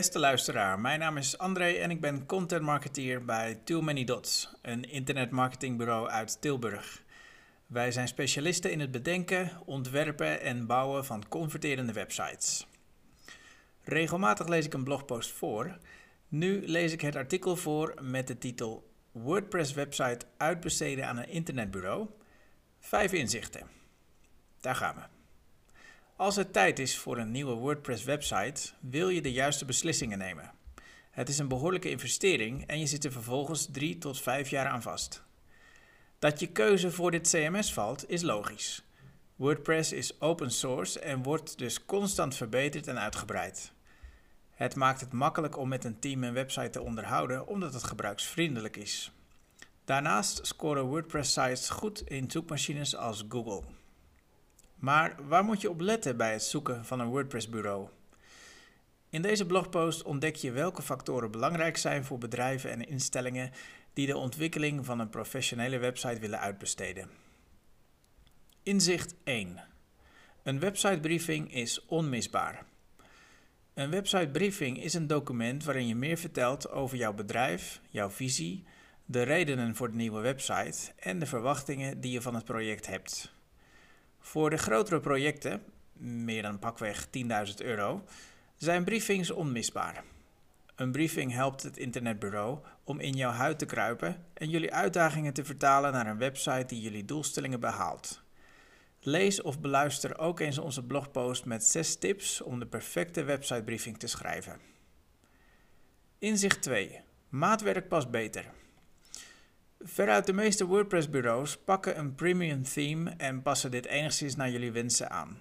Beste luisteraar, mijn naam is André en ik ben content marketeer bij Too Many Dots, een internetmarketingbureau uit Tilburg. Wij zijn specialisten in het bedenken, ontwerpen en bouwen van converterende websites. Regelmatig lees ik een blogpost voor. Nu lees ik het artikel voor met de titel WordPress website uitbesteden aan een internetbureau. Vijf inzichten. Daar gaan we. Als het tijd is voor een nieuwe WordPress website, wil je de juiste beslissingen nemen. Het is een behoorlijke investering en je zit er vervolgens 3 tot 5 jaar aan vast. Dat je keuze voor dit CMS valt, is logisch. WordPress is open source en wordt dus constant verbeterd en uitgebreid. Het maakt het makkelijk om met een team een website te onderhouden omdat het gebruiksvriendelijk is. Daarnaast scoren WordPress-sites goed in zoekmachines als Google. Maar waar moet je op letten bij het zoeken van een WordPress-bureau? In deze blogpost ontdek je welke factoren belangrijk zijn voor bedrijven en instellingen die de ontwikkeling van een professionele website willen uitbesteden. Inzicht 1. Een websitebriefing is onmisbaar. Een websitebriefing is een document waarin je meer vertelt over jouw bedrijf, jouw visie, de redenen voor de nieuwe website en de verwachtingen die je van het project hebt. Voor de grotere projecten, meer dan pakweg 10.000 euro, zijn briefings onmisbaar. Een briefing helpt het internetbureau om in jouw huid te kruipen en jullie uitdagingen te vertalen naar een website die jullie doelstellingen behaalt. Lees of beluister ook eens onze blogpost met 6 tips om de perfecte websitebriefing te schrijven. Inzicht 2. Maatwerk past beter. Veruit de meeste WordPress-bureaus pakken een premium theme en passen dit enigszins naar jullie wensen aan.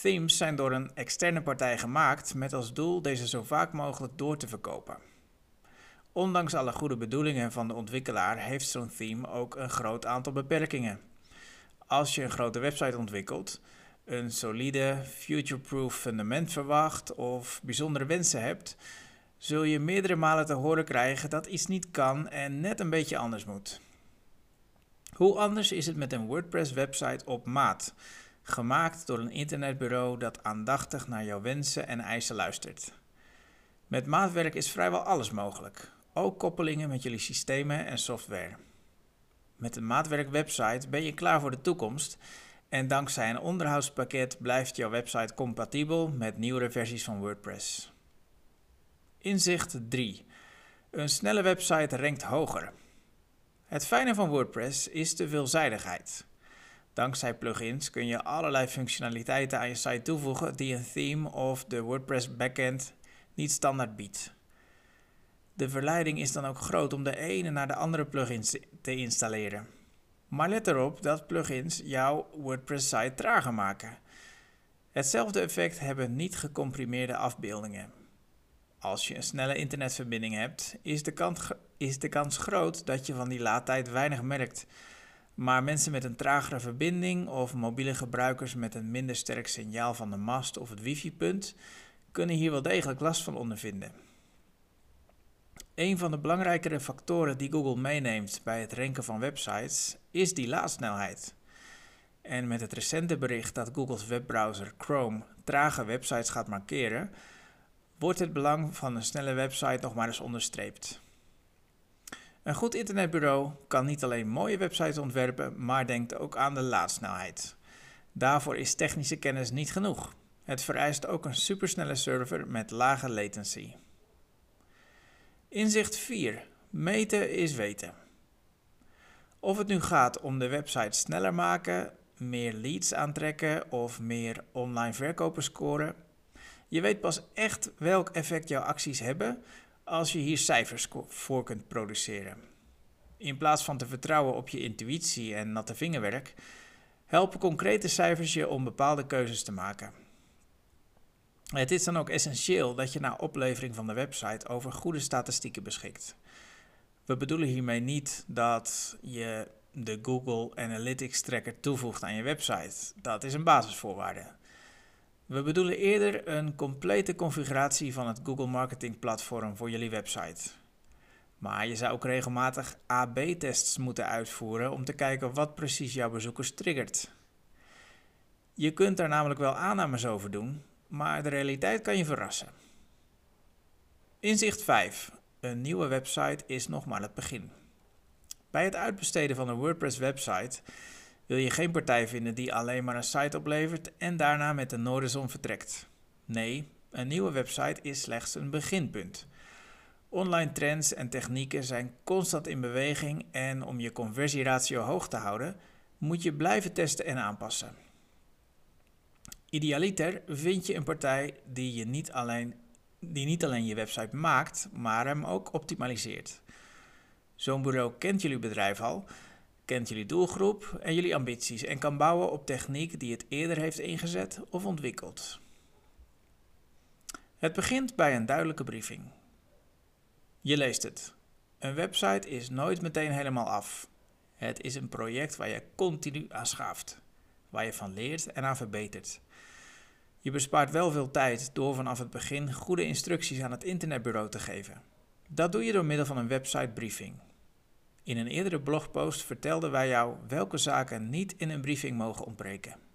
Themes zijn door een externe partij gemaakt met als doel deze zo vaak mogelijk door te verkopen. Ondanks alle goede bedoelingen van de ontwikkelaar heeft zo'n theme ook een groot aantal beperkingen. Als je een grote website ontwikkelt, een solide, future-proof fundament verwacht of bijzondere wensen hebt, zul je meerdere malen te horen krijgen dat iets niet kan en net een beetje anders moet. Hoe anders is het met een WordPress-website op maat, gemaakt door een internetbureau dat aandachtig naar jouw wensen en eisen luistert? Met maatwerk is vrijwel alles mogelijk, ook koppelingen met jullie systemen en software. Met een maatwerk-website ben je klaar voor de toekomst en dankzij een onderhoudspakket blijft jouw website compatibel met nieuwere versies van WordPress. Inzicht 3. Een snelle website rankt hoger. Het fijne van WordPress is de veelzijdigheid. Dankzij plugins kun je allerlei functionaliteiten aan je site toevoegen die een theme of de WordPress backend niet standaard biedt. De verleiding is dan ook groot om de ene naar de andere plugins te installeren. Maar let erop dat plugins jouw WordPress site trager maken. Hetzelfde effect hebben niet gecomprimeerde afbeeldingen. Als je een snelle internetverbinding hebt, is de, kans, is de kans groot dat je van die laadtijd weinig merkt. Maar mensen met een tragere verbinding of mobiele gebruikers met een minder sterk signaal van de mast of het wifi-punt kunnen hier wel degelijk last van ondervinden. Een van de belangrijkere factoren die Google meeneemt bij het ranken van websites is die laadsnelheid. En met het recente bericht dat Google's webbrowser Chrome trage websites gaat markeren, wordt het belang van een snelle website nog maar eens onderstreept. Een goed internetbureau kan niet alleen mooie websites ontwerpen, maar denkt ook aan de laadsnelheid. Daarvoor is technische kennis niet genoeg. Het vereist ook een supersnelle server met lage latency. Inzicht 4. Meten is weten. Of het nu gaat om de website sneller maken, meer leads aantrekken of meer online verkopen scoren, je weet pas echt welk effect jouw acties hebben als je hier cijfers voor kunt produceren. In plaats van te vertrouwen op je intuïtie en natte vingerwerk, helpen concrete cijfers je om bepaalde keuzes te maken. Het is dan ook essentieel dat je na oplevering van de website over goede statistieken beschikt. We bedoelen hiermee niet dat je de Google Analytics tracker toevoegt aan je website. Dat is een basisvoorwaarde. We bedoelen eerder een complete configuratie van het Google Marketing Platform voor jullie website. Maar je zou ook regelmatig AB-tests moeten uitvoeren om te kijken wat precies jouw bezoekers triggert. Je kunt daar namelijk wel aannames over doen, maar de realiteit kan je verrassen. Inzicht 5. Een nieuwe website is nog maar het begin. Bij het uitbesteden van een WordPress website wil je geen partij vinden die alleen maar een site oplevert en daarna met de noorderzon vertrekt. Nee, een nieuwe website is slechts een beginpunt. Online trends en technieken zijn constant in beweging en om je conversieratio hoog te houden, moet je blijven testen en aanpassen. Idealiter vind je een partij die, je niet alleen, die niet alleen je website maakt, maar hem ook optimaliseert. Zo'n bureau kent jullie bedrijf al, kent jullie doelgroep en jullie ambities en kan bouwen op techniek die het eerder heeft ingezet of ontwikkeld. Het begint bij een duidelijke briefing. Je leest het. Een website is nooit meteen helemaal af. Het is een project waar je continu aan schaaft, waar je van leert en aan verbetert. Je bespaart wel veel tijd door vanaf het begin goede instructies aan het internetbureau te geven. Dat doe je door middel van een website briefing. In een eerdere blogpost vertelden wij jou welke zaken niet in een briefing mogen ontbreken.